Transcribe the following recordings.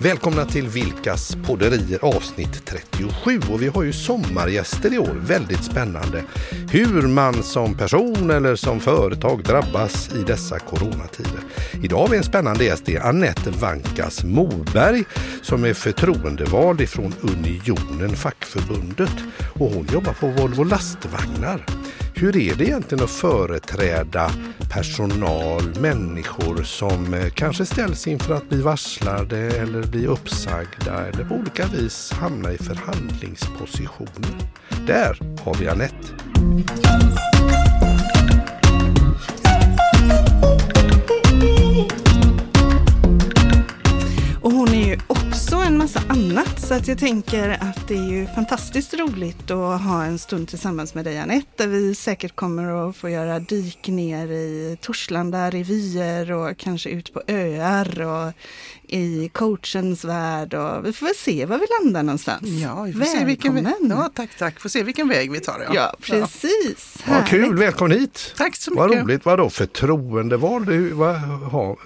Välkomna till Vilkas podderier avsnitt 37 och vi har ju sommargäster i år, väldigt spännande. Hur man som person eller som företag drabbas i dessa coronatider. Idag har vi en spännande gäst, det är Annette Vankas Moberg som är förtroendevald ifrån Unionen, fackförbundet och hon jobbar på Volvo lastvagnar. Hur är det egentligen att företräda personal, människor som eh, kanske ställs inför att bli varslade eller bli uppsagda eller på olika vis hamna i förhandlingspositioner? Där har vi Anette. Massa annat. Så att jag tänker att det är ju fantastiskt roligt att ha en stund tillsammans med dig Anette där vi säkert kommer att få göra dyk ner i Torslanda revyer och kanske ut på öar och i coachens värld och vi får väl se var vi landar någonstans. Ja, vi får se vilken väg, ja, tack, tack. Får se vilken väg vi tar. Ja, ja precis. Ja. Vad kul, välkommen hit. Tack så mycket. Vad roligt. Vadå förtroendevald? Vad, ha,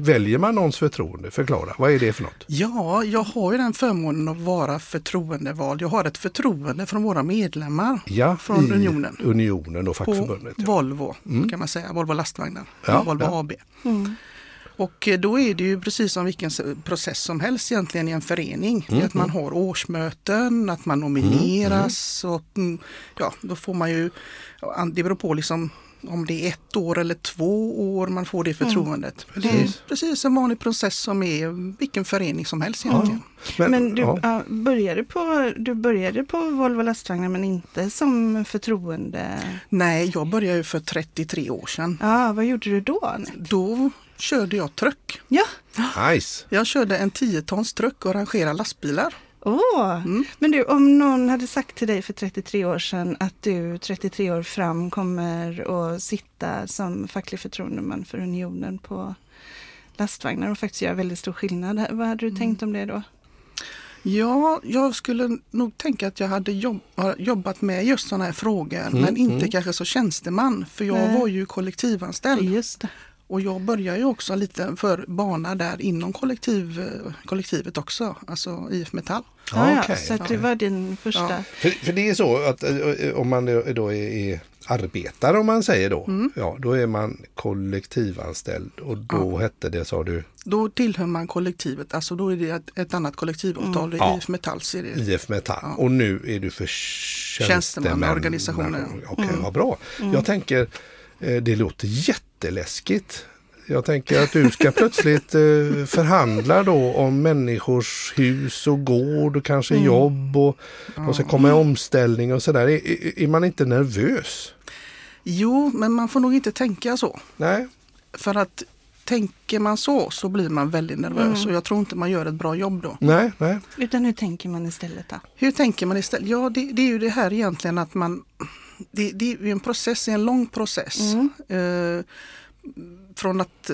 väljer man någons förtroende? Förklara, vad är det för något? Ja, jag har ju den förmånen att vara förtroendevald. Jag har ett förtroende från våra medlemmar ja, från Unionen. Unionen och fackförbundet. På ja. Volvo mm. kan man säga, Volvo lastvagnar, ja, Volvo AB. Mm. Och eh, då är det ju precis som vilken process som helst egentligen i en förening. Mm. Att man har årsmöten, att man nomineras mm. och mm, ja, då får man ju, det beror på liksom om det är ett år eller två år man får det mm. förtroendet. Mm. Det är precis en vanlig process som är vilken förening som helst egentligen. Ja. Men, men, du, ja. började på, du började på Volvo lastvagnar men inte som förtroende? Nej, jag började för 33 år sedan. Ja, vad gjorde du då? Då körde jag truck. Ja. Nice. Jag körde en 10 tons truck och rangerade lastbilar. Oh. Mm. Men du, om någon hade sagt till dig för 33 år sedan att du 33 år fram kommer att sitta som facklig förtroendeman för Unionen på lastvagnar och faktiskt göra väldigt stor skillnad. Vad hade du mm. tänkt om det då? Ja, jag skulle nog tänka att jag hade jobb, jobbat med just sådana här frågor mm, men inte mm. kanske som tjänsteman för jag Nej. var ju kollektivanställd. Just det. Och jag börjar ju också lite för bana där inom kollektiv, kollektivet också, alltså IF Metall. Ja, okay. Så det var din första... Ja. För, för, det är så att eh, eh, om man då är, är arbetare om man säger då, mm. ja då är man kollektivanställd och då ja. hette det, sa du? Då tillhör man kollektivet, alltså då är det ett, ett annat kollektivavtal mm. i IF Metall. IF Metall ja. och nu är du för tjänstemannaorganisationen. Okej, okay, mm. vad bra. Mm. Jag tänker, eh, det låter jätte jätteläskigt. Jag tänker att du ska plötsligt eh, förhandla då om människors hus och gård och kanske mm. jobb och, och så kommer omställning och sådär. Är, är man inte nervös? Jo, men man får nog inte tänka så. Nej. För att tänker man så så blir man väldigt nervös mm. och jag tror inte man gör ett bra jobb då. Nej, nej. Utan hur tänker man istället då? Hur tänker man istället? Ja, det, det är ju det här egentligen att man det, det är en process, en lång process. Mm. Eh, från att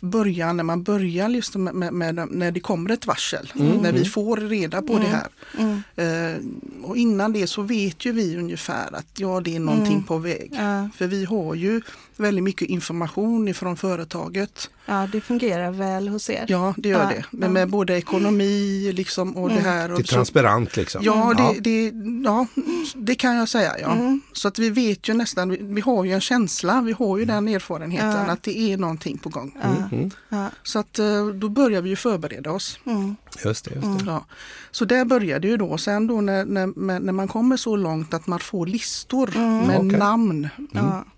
börja, när man börjar just med, med, med när det kommer ett varsel, mm. när vi mm. får reda på mm. det här. Mm. Eh, och innan det så vet ju vi ungefär att ja, det är någonting mm. på väg. Ja. För vi har ju väldigt mycket information ifrån företaget. Ja, det fungerar väl hos er. Ja, det gör ja. det. Men med både ekonomi liksom och mm. det här. Och det är transparent liksom. Ja, det, det, ja, det kan jag säga. Ja. Mm. Så att vi vet ju nästan, vi har ju en känsla, vi har ju den erfarenheten ja. att det är någonting på gång. Mm. Så att eh, då börjar vi ju förbereda oss. Mm. Just det. Just det. Ja. Så där börjar det ju då. Sen då när, när, när man kommer så långt att man får listor mm. med okay. namn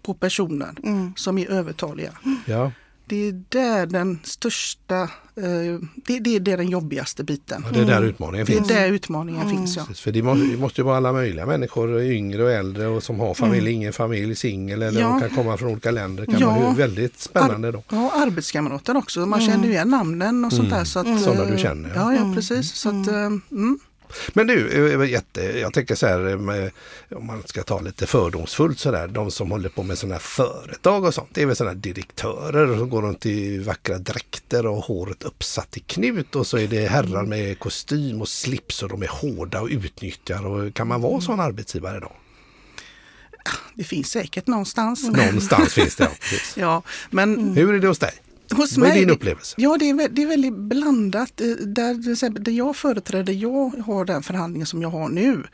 på personer mm. som är övertaliga. Ja. Det är där den största, eh, det, det, är den jobbigaste biten. Ja, det är där utmaningen finns. Det är där utmaningen mm. finns ja. för det måste, det måste ju vara alla möjliga människor, yngre och äldre och som har familj, mm. ingen familj, singel eller ja. kan komma från olika länder. Det kan ja. vara väldigt spännande då. Ja, arbetskamrater också. Man mm. känner igen namnen och sånt där. Så att, Sådana du känner. Ja, ja, precis. Så att, mm. Eh, mm. Men du, eh, jätte, jag tänker så här, med, om man ska ta lite fördomsfullt så där, de som håller på med sådana här företag och sånt, det är väl sådana direktörer som går runt i vackra dräkter och håret uppsatt i knut och så är det herrar med kostym och slips och de är hårda och utnyttjar. Och kan man vara sån arbetsgivare då? Det finns säkert någonstans. Någonstans finns det, ja. ja men... Hur är det hos dig? Hos Vad är mig- din upplevelse? Ja, det är, det är väldigt blandat. Eh, Där, där jag företräder, jag har den förhandlingen som jag har nu.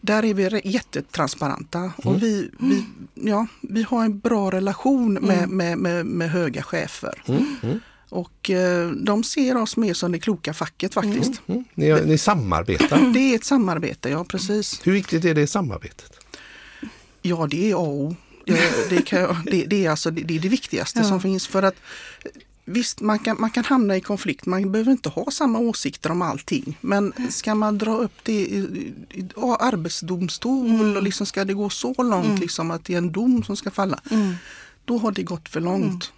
Där är vi re- jättetransparenta Mm. och vi, vi, ja, vi har en bra relation med, med, med, med höga chefer. Mm, mm, Och eh, de ser oss mer som det kloka facket faktiskt. mm. Ni, ni samarbetar. Det är ett samarbete, ja precis. Hur viktigt är det samarbetet? Ja, det är A och O. Det, kan det, det, är alltså, det, det är det viktigaste Ja. som finns för att Visst, man kan, man kan hamna i konflikt. Man behöver inte ha samma åsikter om allting. Men ska man dra upp det i, i, i arbetsdomstol och liksom ska det gå så långt liksom att det är en dom som ska falla. Då har det gått för långt.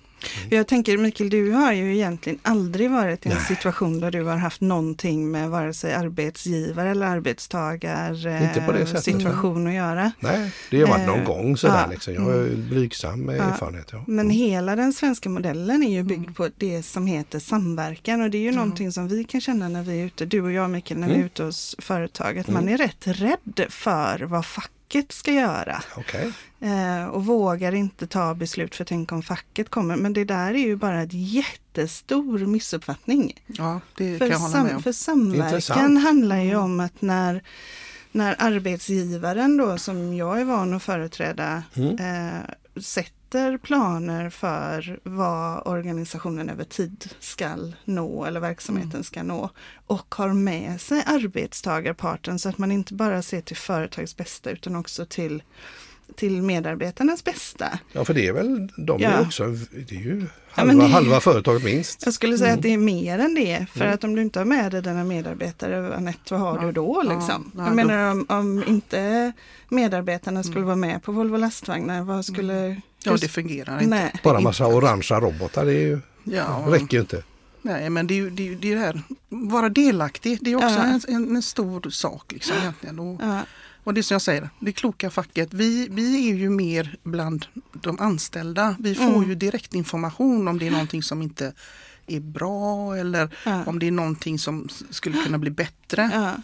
Jag tänker Mikael, du har ju egentligen aldrig varit i en Nej. situation där du har haft någonting med vare sig arbetsgivare eller arbetstagar Inte på det eh, sättet. situation att göra. Nej, det har varit någon Eh, gång sådär ja. liksom. Jag har ju blygsam Ja. erfarenhet. Ja. Men hela den svenska modellen är ju byggd på det som heter samverkan och det är ju Mm. någonting som vi kan känna när vi är ute, du och jag Mikael, när vi är Mm. ute hos företag, att man är rätt rädd för vad facket ska göra. Okej. Eh, och vågar inte ta beslut för tänk om facket kommer. Men det där är ju bara ett jättestor missuppfattning. Ja, det För, kan jag hålla med om. för samverkan Intressant. handlar ju om att när, när arbetsgivaren då som jag är van att företräda Mm. eh, sätter planer för vad organisationen över tid ska nå eller verksamheten Mm. ska nå och har med sig arbetstagarparten så att man inte bara ser till företagets bästa utan också till, till medarbetarnas bästa. Ja, för det är väl, de är Ja. också, det är ju Ja, halva, men det- halva företaget minst. Jag skulle säga Mm. att det är mer än det. För att om du inte har med dig dina medarbetare, Anette, vad har Ja, du då? ja, Liksom? ja, jag menar om, om inte medarbetarna skulle vara med på Volvo lastvagnar, vad skulle... Ja, det fungerar inte. Nej. Bara massa orangea robotar, det är ju, Ja, räcker ju inte. Nej, men det är ju det, är ju det här, vara delaktig, det är också Ja. en, en, stor sak. Liksom, egentligen. Och, Ja, och det som jag säger, det kloka facket, vi, vi är ju mer bland de anställda. Vi får Mm. ju direktinformation om det är någonting som inte är bra eller Ja. om det är någonting som skulle kunna bli bättre.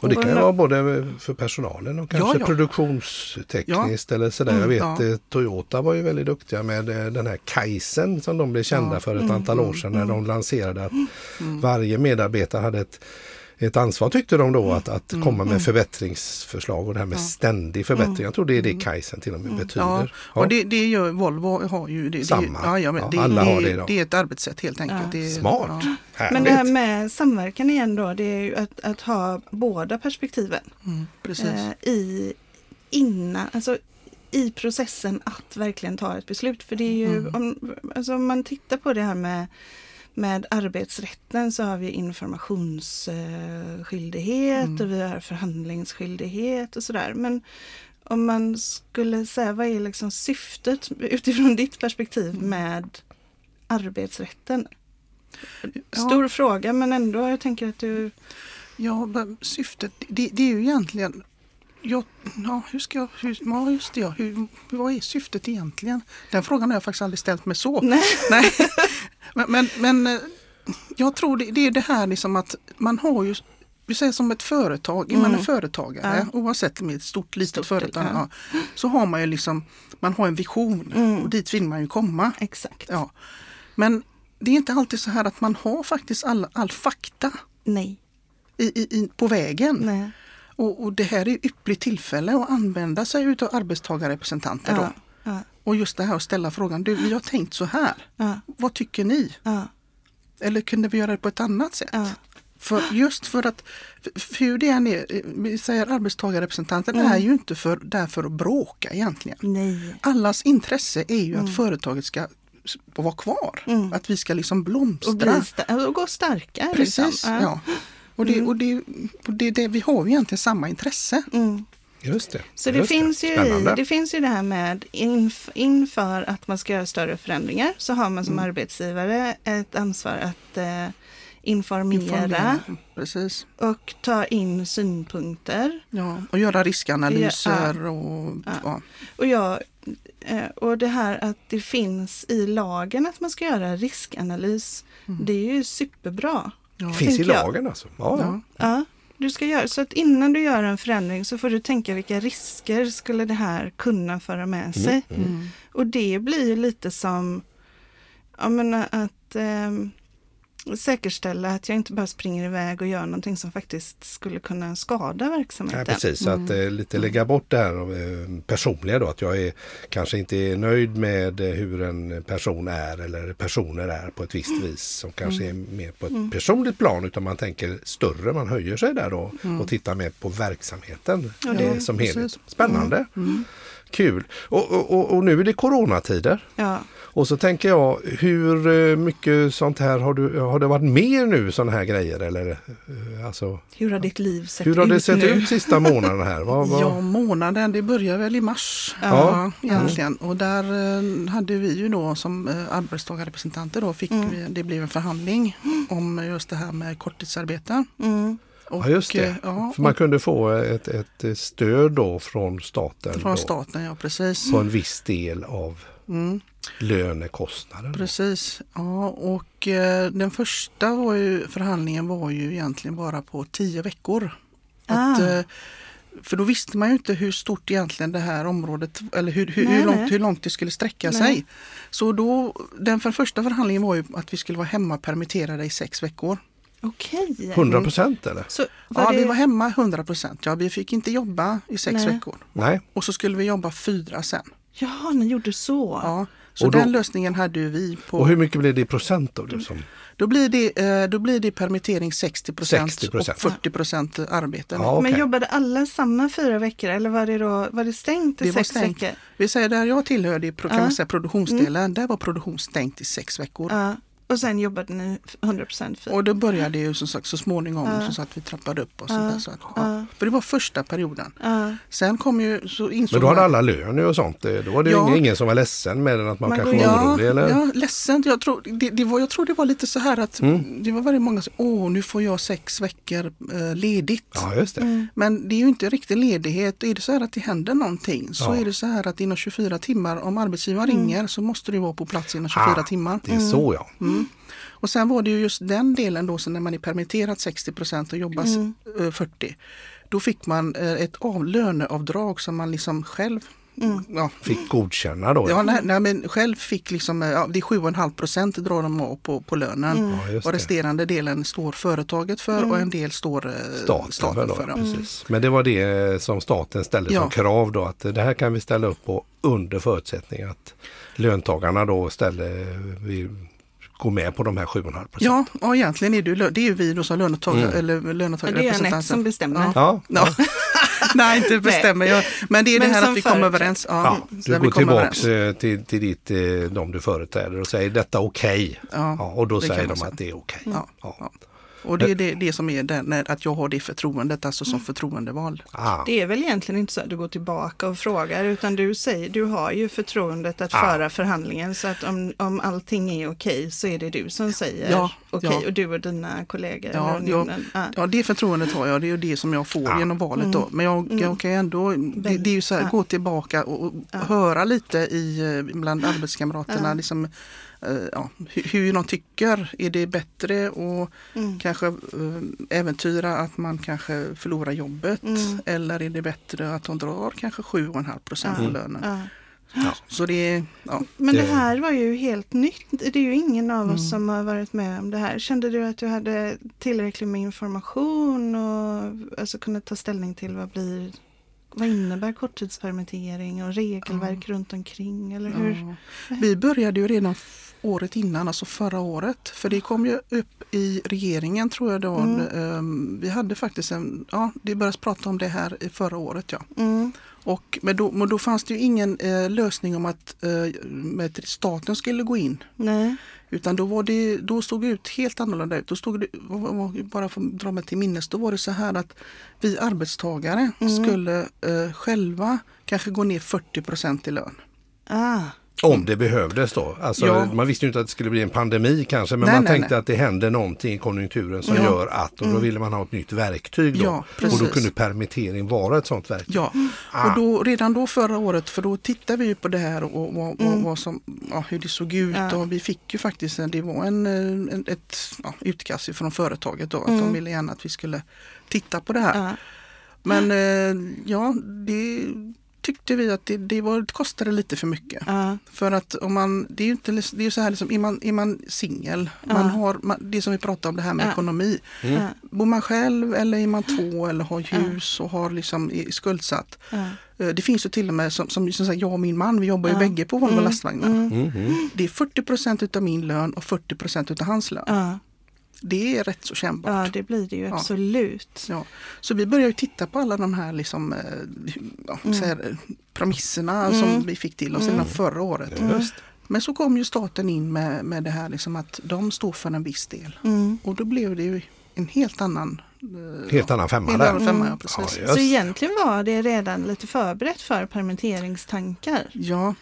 Ja. Och det kan ju vara både för personalen och kanske Ja, ja. produktionstekniskt eller sådär. Jag Mm, vet ja. eh, Toyota var ju väldigt duktiga med eh, den här Kaizen som de blev kända Ja. för ett Mm, antal år sedan när de lanserade att varje medarbetare hade ett ett ansvar tyckte de då att, att Mm, komma med förbättringsförslag och det här med ständig förbättring. Jag tror det är det Kaizen till och med betyder. Mm. Ja, Ja. och det, det gör Volvo har ju det. Samma. Det, ja, ja, men Ja, det, alla det, har det idag. det är ett arbetssätt helt enkelt. Ja. Det, Smart! Ja! Men det här med samverkan igen då, det är ju att, att ha båda perspektiven mm, precis. eh, i, innan, alltså i processen att verkligen ta ett beslut. För det är ju, Mm. om, alltså om man tittar på det här med, med arbetsrätten så har vi informationsskyldighet Mm. och vi har förhandlingsskyldighet och sådär. Men om man skulle säga vad är liksom syftet utifrån ditt perspektiv Mm. med arbetsrätten? Stor fråga men ändå, jag tänker att du... Ja, syftet, det, det är ju egentligen Ja, ja, hur ska jag, hur, ja just det, ja, hur, vad är syftet egentligen? Den frågan har jag faktiskt aldrig ställt mig så. Nej. Nej. Men, men, men eh, jag tror det, det är det här liksom att man har ju, vi säger som ett företag, är man Mm. en företagare, Ja. oavsett om det är ett stort litet Stort, företag, ja. ja, så har man ju liksom, man har en vision Mm. och dit vill man ju komma. Exakt. Ja. Men det är inte alltid så här att man har faktiskt all, all fakta Nej. i, i, på vägen. Nej. Och, och det här är ett ypperligt tillfälle att använda sig utav arbetstagarrepresentanter. Ja. Då. Ja. Och just det här att ställa frågan, du vi har tänkt så här, Ja. vad tycker ni? Eller kunde vi göra det på ett annat sätt? För just för att, för- hur det än är, vi säger arbetstagarrepresentanten Mm. är ju inte för, där för att bråka egentligen. Nej. Allas intresse är ju att företaget ska vara kvar. Mm. Att vi ska liksom blomstra. Och, bli och gå starkare. Precis, liksom. ja. Och, det, och, det, och det, det, vi har ju egentligen samma intresse. Mm. Just det. Så det Just finns, ju i, Spännande. det finns ju det här med inf, inför att man ska göra större förändringar så har man som Mm. arbetsgivare ett ansvar att eh, informera, Informera. Precis. och ta in synpunkter. Ja, och göra riskanalyser och Ja. ja. Och, jag, eh, och det här att det finns i lagen att man ska göra riskanalys, det är ju superbra. Ja. Det finns i jag. lagen alltså. Ja, ja. Ja. Ja, du ska göra så att innan du gör en förändring så får du tänka vilka risker skulle det här kunna föra med sig. Mm. Och det blir ju lite som menar, att att eh, säkerställa att jag inte bara springer iväg och gör någonting som faktiskt skulle kunna skada verksamheten. Ja, precis, så att eh, lite lägga bort det här eh, personliga då, att jag är, kanske inte är nöjd med eh, hur en person är eller personer är på ett visst vis som kanske är mer på ett personligt plan utan man tänker större, man höjer sig där då och tittar mer på verksamheten Ja, eh, det- som precis. helhet. Spännande! Kul! Och, och, och, nu är det coronatider. Ja, Och så tänker jag, hur eh, mycket sånt här har du, har det varit mer nu sådana här grejer eller? eh, Alltså, hur har ditt liv sett hur har det ut sett nu? ut sista månaderna här? Vad, vad? Ja, månaden det börjar väl i mars. Ja. Ja, egentligen. Och där eh, hade vi ju då som arbetstagarrepresentanter då fick Mm. vi, det blev en förhandling om just det här med korttidsarbete. Mm. Och, Ja just det, eh, Ja, för man kunde få ett, ett stöd då från staten från då, staten, ja precis. på en viss del av Mm, lönekostnaden. då. precis. Ja, och eh, den första var ju, förhandlingen var ju egentligen bara på tio veckor. Att, Ah. eh, för då visste man ju inte hur stort egentligen det här området eller hur, hur, Nej, hur, långt, hur långt det skulle sträcka Nej. sig. Så då, den för första förhandlingen var ju att vi skulle vara hemma permitterade i sex veckor. Okej. 100 procent eller? Så var ja, det... vi var hemma 100 procent. Ja, vi fick inte jobba i sex Nej. veckor. Nej. Och så skulle vi jobba fyra sen. Jaha, ni gjorde så. Ja, så Och då- den lösningen hade ju vi på. Och hur mycket blir det i procent då? Du som, Då blir det, eh, då blir det permittering 60 procent 60%. och 40 procent arbete. ja, Men okej. jobbade alla samma fyra veckor eller var det då var det stängt i Det var sex stängt. veckor? Vi säger där jag tillhörde kan Ja. man säga, produktionsdelen, där var produktion stängt i sex veckor. Ja. Och sen jobbade ni 100 procent fyra? Och då började ju som sagt så småningom Ja. så, att vi trappade upp och Ja. sånt där. Så att, Ja. För det var första perioden. Ja. Sen kom ju, så insåg Men då hade man- alla lön nu och sånt. Då var det Ja. ingen, ingen som var ledsen med den att man, Man kanske var Ja, orolig eller? ja, ledsen. Jag tror det, det, var, jag tror det var lite så här att Mm. det var väldigt många som åh nu får jag sex veckor eh, ledigt. Ja, just det. Mm. Men det är ju inte riktig ledighet. Är det så här att det händer någonting så Ja. är det så här att inom 24 timmar, om arbetsgivaren Mm. ringer så måste du vara på plats inom 24 Ah, timmar. Det är så ja. Mm. Och sen var det ju just den delen då så när man är permitterad 60% och jobbar Mm. eh, 40. Då fick man eh, ett av, löneavdrag som man liksom själv Mm. ja, Fick godkänna då. Ja, nej, nej, men själv fick liksom, eh, ja, det är 7,5 procent drar de av på, på lönen. Mm. Ja, Och resterande delen står företaget för och en del står eh, Staten, staten då, för. Ja. precis. Men det var det som staten ställde Ja. som krav då att det här kan vi ställa upp på under förutsättning att löntagarna då ställer, går med på de här 7,5 procent. Ja, ja, egentligen är lö- det är ju vi då som löntagare, Mm. eller Ja, det är löntagarrepresentanter. Anette som bestämmer. Ja. Ja, Ja. Nej, inte bestämmer jag. Men det är Men det här att vi kommer överens. Ja, Ja, du går tillbaks eh, till, till ditt, eh, de du företräder och säger detta okej. Ja, Ja, och då säger de säga. att det är okej. Ja, Ja. Och det är det, det som är det, när, att jag har det förtroendet, alltså som förtroendevald. Ah, Det är väl egentligen inte så att du går tillbaka och frågar utan du säger, du har ju förtroendet att Ah. föra förhandlingen så att om, om allting är okej så är det du som säger Ja, okej ja. och du och dina kollegor. Ja, eller unionen. Ja. Det förtroendet har jag. Det är ju det som jag får Ja. genom valet då. Men jag, jag kan ju ändå, det, det är ju så här, Ja. gå tillbaka och, och Ja. höra lite i, eh, bland arbetskamraterna. Liksom, eh, ja, hur, hur de tycker. Är det bättre att Mm. Kanske eh, äventyra att man kanske förlorar jobbet? Mm. Eller är det bättre att de drar kanske 7,5 procent Ja. på lönen? Ja. Så det ja. Men det... Här var ju helt nytt. Det är ju ingen av Mm. oss som har varit med om det här. Kände du att du hade tillräckligt med information och alltså kunde ta ställning till vad blir vad innebär korttidspermittering och regelverk runt omkring? Eller hur? Ja. Vi började ju redan året innan, alltså förra året. För det kom ju upp i regeringen tror jag då. Mm. Ehm, Vi hade faktiskt en, ja det började prata om det här i förra året ja. Mm. Och, men, då, men då fanns det ju ingen eh, lösning om att eh, staten skulle gå in. Nej. Utan då, var det, då stod det ut helt annorlunda ut. Då stod det, bara för att dra mig till minnes, då var det så här att vi arbetstagare Mm. skulle eh, själva kanske gå ner 40 procent i lön. Ah. Om det behövdes då. Alltså, Ja. Man visste ju inte att det skulle bli en pandemi kanske men Nej, man nej, tänkte nej. att det hände någonting i konjunkturen som Ja. gör att och då ville man ha ett nytt verktyg då. Ja, och då kunde permittering vara ett sånt verktyg. Ja, Ah. och då, redan då förra året, för då tittade vi ju på det här och vad, vad, Mm. vad som, ja, hur det såg ut Ja. och vi fick ju faktiskt, det var en, en, ett utkast från företaget då, att Mm. de ville gärna att vi skulle titta på det här. Men eh, ja, det, tyckte vi att det, det, var, det kostade lite för mycket. Ja. För att om man, det är ju inte, det är ju så här, liksom, är man, är man singel, Ja. man har, man, det som vi pratade om det här med Ja. ekonomi. Ja. Bor man själv eller är man två eller har hus och har liksom, är skuldsatt. Eh, Det finns ju till och med som, som, som sagt, jag och min man, vi jobbar ju bägge på Volvo Mm. lastvagnar. Mm. Mm, mm. Det är 40 procent utav min lön och 40 procent utav hans lön. Ja. Det är rätt så kännbart. ja, det blir det ju Ja. absolut. Ja. Så vi började ju titta på alla de här liksom, eh, ja, Mm. så här, premisserna Mm. som vi fick till oss redan förra året. Just. Men så kom ju staten in med, med det här liksom att de står för en viss del. Mm. Och då blev det ju en helt annan eh, Helt annan femma helt där. annan femma. Ja, Mm. precis. Ja, Så egentligen var det redan lite förberett för permitteringstankar. ja.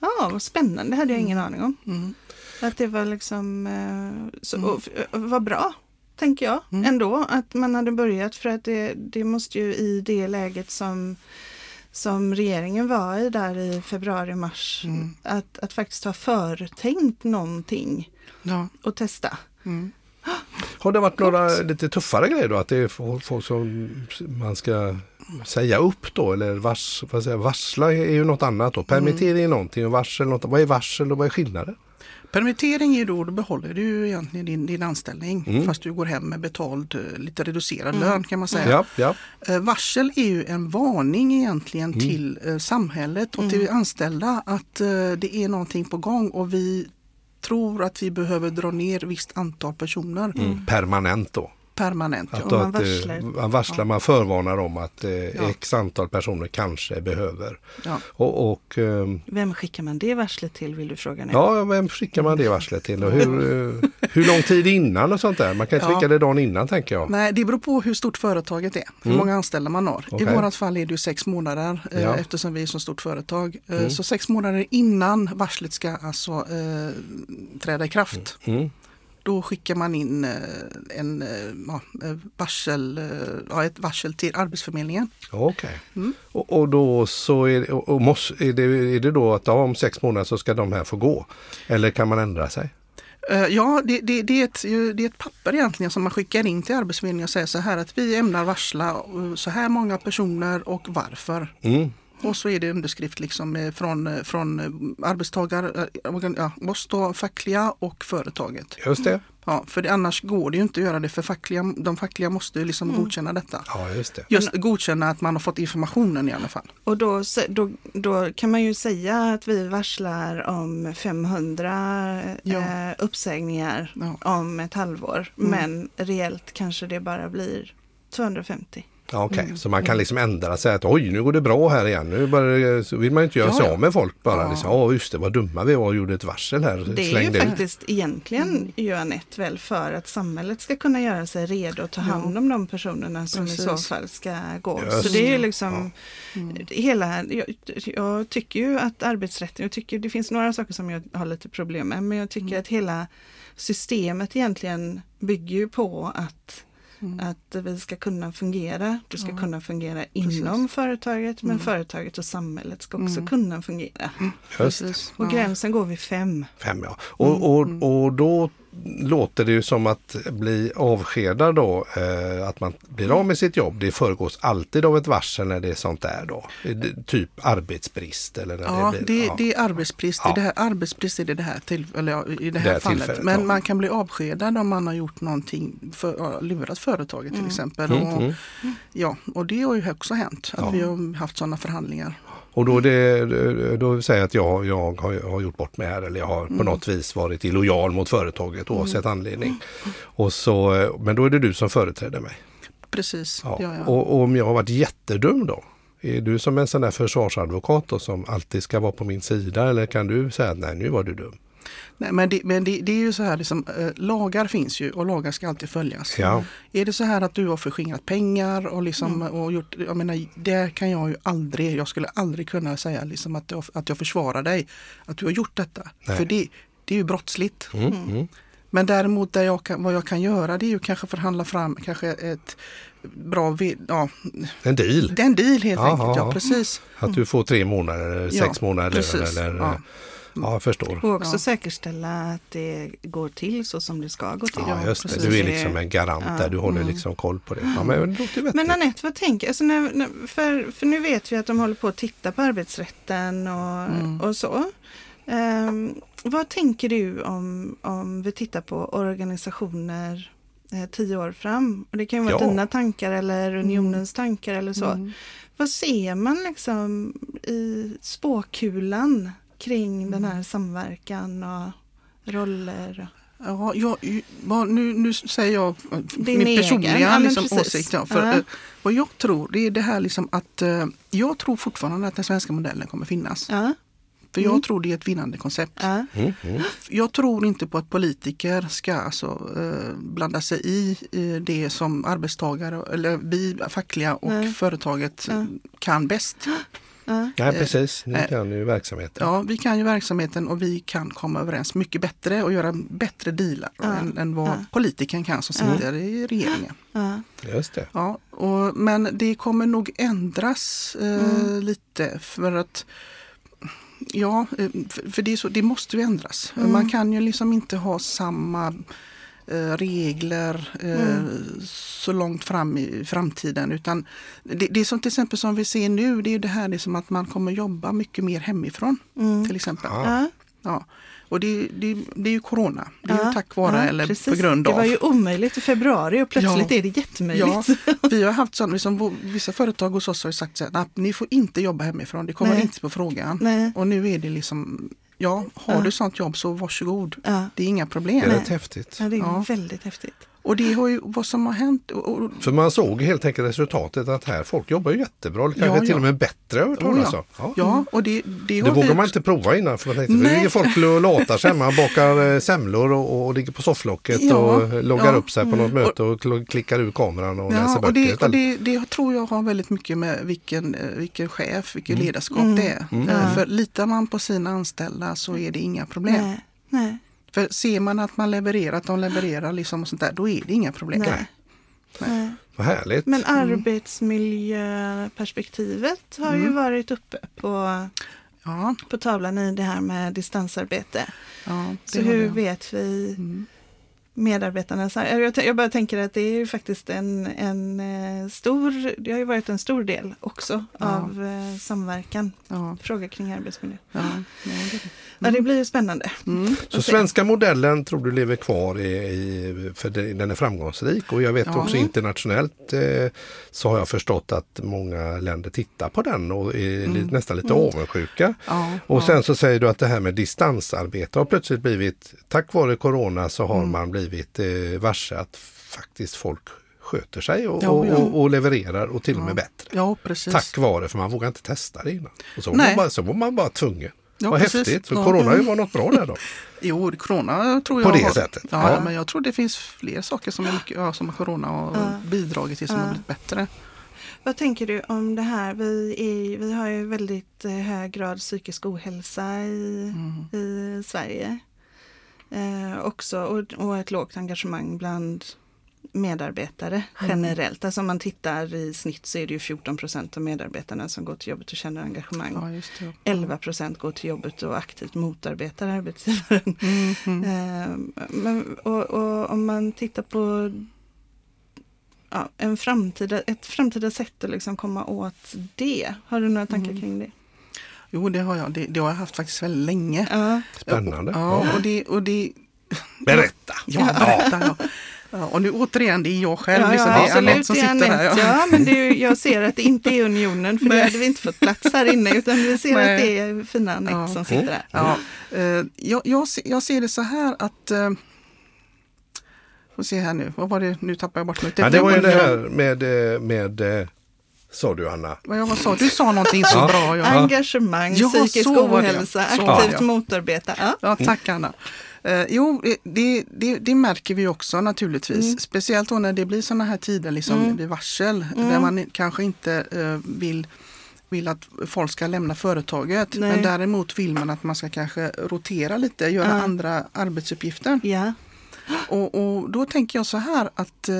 Ja, vad spännande, det hade jag ingen aning om. Mm. Att det var liksom, eh, så, och, och var bra, tänker jag Mm. ändå, att man hade börjat för att det, det måste ju i det läget som som regeringen var i där i februari-mars, Mm. att, att faktiskt ha förtänkt någonting Ja. och testa. Mm. Har det varit några lite tuffare grejer då? Att det är folk som man ska säga upp då? Eller vars, vad säger, varsla är ju något annat då. Permittering är någonting och varsel något. Vad är varsel och vad är skillnaden? Permittering är då, då behåller du egentligen din, din anställning Mm. fast du går hem med betald, eh, lite reducerad lön kan man säga. Ja, ja. Eh, Varsel är ju en varning egentligen Mm. till eh, samhället och till anställda att eh, det är någonting på gång och vi tror att vi behöver dra ner visst antal personer Mm. Permanent då. Permanent. Att, Ja. man eh, varslar. man varslar, man förvarnar om att eh, Ja. x antal personer kanske behöver. Ja. Och, och ehm, Vem skickar man det varslet till vill du fråga nu? ja, vem skickar man det varslet till? Och hur, eh, hur lång tid innan och sånt där? Man kan inte Ja. skicka det dagen innan tänker jag. Nej, det beror på hur stort företaget är, hur Mm. många anställda man har. Okej. I vårat fall är det ju sex månader eh, Ja. eftersom vi är så stort företag. Eh, Mm. Så sex månader innan varslet ska alltså eh, träda i kraft. Mm. Då skickar man in eh, en, eh, ja, eh, varsel, ja, ett varsel till Arbetsförmedlingen. Okej. Mm. Och, och då så är och, måste, är, det, är det då att ja, om sex månader så ska de här få gå? Eller kan man ändra sig? Ja, det, det, det, är ett, det är ett papper egentligen som man skickar in till Arbetsförmedlingen och säger så här att vi ämnar varsla så här många personer och varför. Mm. Och så är det underskrift liksom eh, från, eh, från eh, arbetstagare, ja, oss då, fackliga och företaget. Just det. Ja, för det, annars går det ju inte att göra det för fackliga, de fackliga måste ju liksom godkänna detta. Ja, just det. Just godkänna att man har fått informationen i alla fall. Och då, då, då kan man ju säga att vi varslar om 500 Ja. eh, uppsägningar Ja. om ett halvår. Mm. Men reellt kanske det bara blir 250. Ja, Okej, Mm. så man kan liksom ändra sig att oj nu går det bra här igen. Nu bara, så vill man ju inte göra Ja, sig ja. av med folk bara. Ja. Liksom, ja just det vad dumma vi var och gjorde ett varsel här. Det är ju ut. faktiskt egentligen Mm. ju Anette väl för att samhället ska kunna göra sig redo att ta Ja. hand om de personerna som i så Precis. fall ska gå. Just så det är ju liksom hela, jag, jag tycker ju att arbetsrätten, jag tycker det finns några saker som jag har lite problem med, men jag tycker Mm. att hela systemet egentligen bygger ju på att Mm. att vi ska kunna fungera. Du ska Ja. kunna fungera Precis. inom företaget men Mm. företaget och samhället ska också Mm. kunna fungera. Just Precis. Och Ja. gränsen går vid fem. Fem ja. Och, och, och då låter det ju som att bli avskedad då, eh, att man blir av med sitt jobb. Det föregås alltid av ett varsel när det är sånt där då. Typ arbetsbrist eller när Ja, det blir. det, ja. det är arbetsbrist. Ja. I det här, arbetsbrist är det det här, till, eller i det Det här här fallet. Men ja. man kan bli avskedad om man har gjort någonting, för, lurat företaget till exempel. Mm, och, mm. Ja, och det har ju också hänt att vi har haft sådana förhandlingar. Och då, det, då säger jag att jag, jag har, har gjort bort mig här eller jag har Mm. på något vis varit illojal mot företaget oavsett anledning. Och så, men då är det du som företräder mig. Precis. Ja. Ja. Ja, Och, och om jag har varit jättedum då? Är du som en sån där försvarsadvokat då, som alltid ska vara på min sida eller kan du säga att nej nu var du dum? Nej, men det, men det, det är ju så här, liksom, eh, lagar finns ju och lagar ska alltid följas. Ja, Är det så här att du har förskingrat pengar och, liksom, och gjort, jag menar, det kan jag ju aldrig, jag skulle aldrig kunna säga liksom att, jag, att jag försvarar dig, att du har gjort detta. Nej. För det, det är ju brottsligt. mm, mm. Men däremot där jag kan, vad jag kan göra det är ju kanske förhandla fram kanske ett bra, ja, en deal. en deal helt Jaha, enkelt. Ja, precis. Att du får tre månader eller Ja, sex månader precis. eller Ja. Ja, jag förstår. Och också Ja. säkerställa att det går till så som det ska gå till. Ja, just det. Du är liksom en garant där. Du håller liksom koll på det. Ja, men det ju vettigt. Men Anette, vad tänker alltså när, när, för, för nu vet vi att de håller på att titta på arbetsrätten och, Mm. och så. Ehm, vad tänker du om, om vi tittar på organisationer eh, tio år fram? Och det kan ju vara Ja. dina tankar eller unionens tankar eller så. Mm. Vad ser man liksom i spåkulan kring den här samverkan och roller? Ja, jag, nu, nu säger jag Din min egen, personliga ja, liksom, precis. åsikt. Ja, för, Ja. eh, vad jag tror det är det här liksom att eh, jag tror fortfarande att den svenska modellen kommer finnas. Ja, För jag tror det är ett vinnande koncept. ja, Mm, mm. Jag tror inte på att politiker ska alltså, eh, blanda sig i det som arbetstagare eller vi fackliga och företaget kan bäst. ja. Nej, precis. Ni eh, kan ju verksamheten. Ja, vi kan ju verksamheten och vi kan komma överens mycket bättre och göra bättre dealar Ja. än, än vad Ja. politikern kan som Ja. sitter i regeringen. ja. Just det. Ja, och, men det kommer nog ändras eh, Mm. lite för att Ja, eh, för, det, är så, det måste ju ändras. Mm. Man kan ju liksom inte ha samma regler eh, Mm. så långt fram i framtiden. Utan det, det är som till exempel som vi ser nu, det är ju det här liksom att man kommer jobba mycket mer hemifrån. Mm. Till exempel. Ja. Ja. Och det, det, det är ju corona. Det är Ja, ju tack vare ja, eller precis. på grund Det av. var ju omöjligt i februari och plötsligt Ja. är det jättemöjligt. Ja, vi har haft sådana, liksom, vissa företag hos oss har ju sagt så här, "Nej, ni får inte jobba hemifrån, det kommer Nej. inte på frågan. Nej. Och nu är det liksom, ja, har Ja. du sånt jobb så varsågod. Ja. Det är inga Det problem. är Nej. rätt häftigt. Ja, det är Ja. väldigt häftigt. Och det har ju, vad som har hänt, och, och, För man såg helt enkelt resultatet att här folk jobbar ju jättebra, kanske Ja, till ja. och med bättre har jag Oh, talas ja. Ja. ja, och det, det, Det vågar vi man inte prova innan för man tänkte, för Nej. det ligger folk och latar sig hemma, bakar eh, semlor och, och ligger på sofflocket Ja, och loggar ja. upp sig på något möte och kl- klickar ur kameran och läser Ja, böcker och det, och det, det tror jag har väldigt mycket med vilken, eh, vilken chef, vilken Mm. ledarskap Mm. det är. Mm. Eh. För litar man på sina anställda så är det inga problem. Nej. Nej. För ser man att man levererar, att de levererar liksom och sånt där, då är det inga problem. Nej. Nej. Vad härligt. Men arbetsmiljöperspektivet har ju Mm. varit uppe på, Ja, på tavlan i det här med distansarbete. ja det Så hur det. vet vi Mm. Medarbetarnas... Jag, jag bara tänker att det är ju faktiskt en, en eh, stor... Det har ju varit en stor del också Ja. av eh, samverkan. Ja, Frågor kring arbetsmiljö. ja, ja, det det blir ju spännande. Mm. Så svenska modellen tror du lever kvar i, i, för den är framgångsrik och jag vet Ja. också internationellt eh, så har jag förstått att många länder tittar på den och är li, nästan lite avundsjuka. Ja, Och ja. sen så säger du att det här med distansarbete har plötsligt blivit, tack vare corona så Mm. har man blivit eh, varse att faktiskt folk sköter sig och, Ja, och, ja. och, och levererar och till och med Ja. bättre. ja, precis. Tack vare, för man vågar inte testa det innan. Och så, var man bara, så var man bara tvungen. Ja, Vad precis. häftigt, så Ja. corona var något bra där då. Jo, corona tror På jag det har, sättet. Ja, Ja. men jag tror det finns fler saker som, är mycket, ja, som corona har Ja. bidragit till som Ja. har blivit bättre. Vad tänker du om det här? Vi, är, vi har ju väldigt eh, hög grad psykisk ohälsa i, Mm. i Sverige. Eh, också, och, och ett lågt engagemang bland medarbetare Mm. generellt. Alltså om man tittar i snitt så är det ju 14 procent av medarbetarna som går till jobbet och känner engagemang. Ja, just det. 11 procent går till jobbet och aktivt motarbetar arbetsgivaren. Mm, mm. Eh, men, och, och om man tittar på ja, en framtida, ett framtida sätt att liksom komma åt det. Har du några tankar Mm. kring det? Jo, det har jag. Det, det har jag haft faktiskt väldigt länge. Ja, Spännande. Ja, och det, och det, Berätta! ja, berätta. Ja. Ja, och nu återigen, det är jag själv. ja, liksom, ja, det är absolut, Anette som det är sitter här. Anette. Ja, men det är, ju- jag ser att det inte är unionen för det Nej. hade vi inte fått plats här inne utan vi ser Nej. att det är fina Anette Ja. som sitter där. Ja, eh, jag, jag, ser, jag ser det så här att eh, Får se här nu, vad var det, nu tappar jag bort mig. Ja, det var ju det här med, eh, med sa du Anna? Vad, jag- sa du? sa någonting så Ja. bra. Jag, Engagemang, Ja, psykisk ohälsa, aktivt det. motarbeta. Ja. Ja, tack Anna. Eh, jo, det, det, det märker vi också naturligtvis. Mm. Speciellt då när det blir sådana här tider liksom Mm. vid varsel. Mm. Där man kanske inte eh, vill, vill att folk ska lämna företaget. Nej. Men däremot vill man att man ska kanske rotera lite, göra Ja. andra arbetsuppgifter. ja. Och, och då tänker jag så här att eh,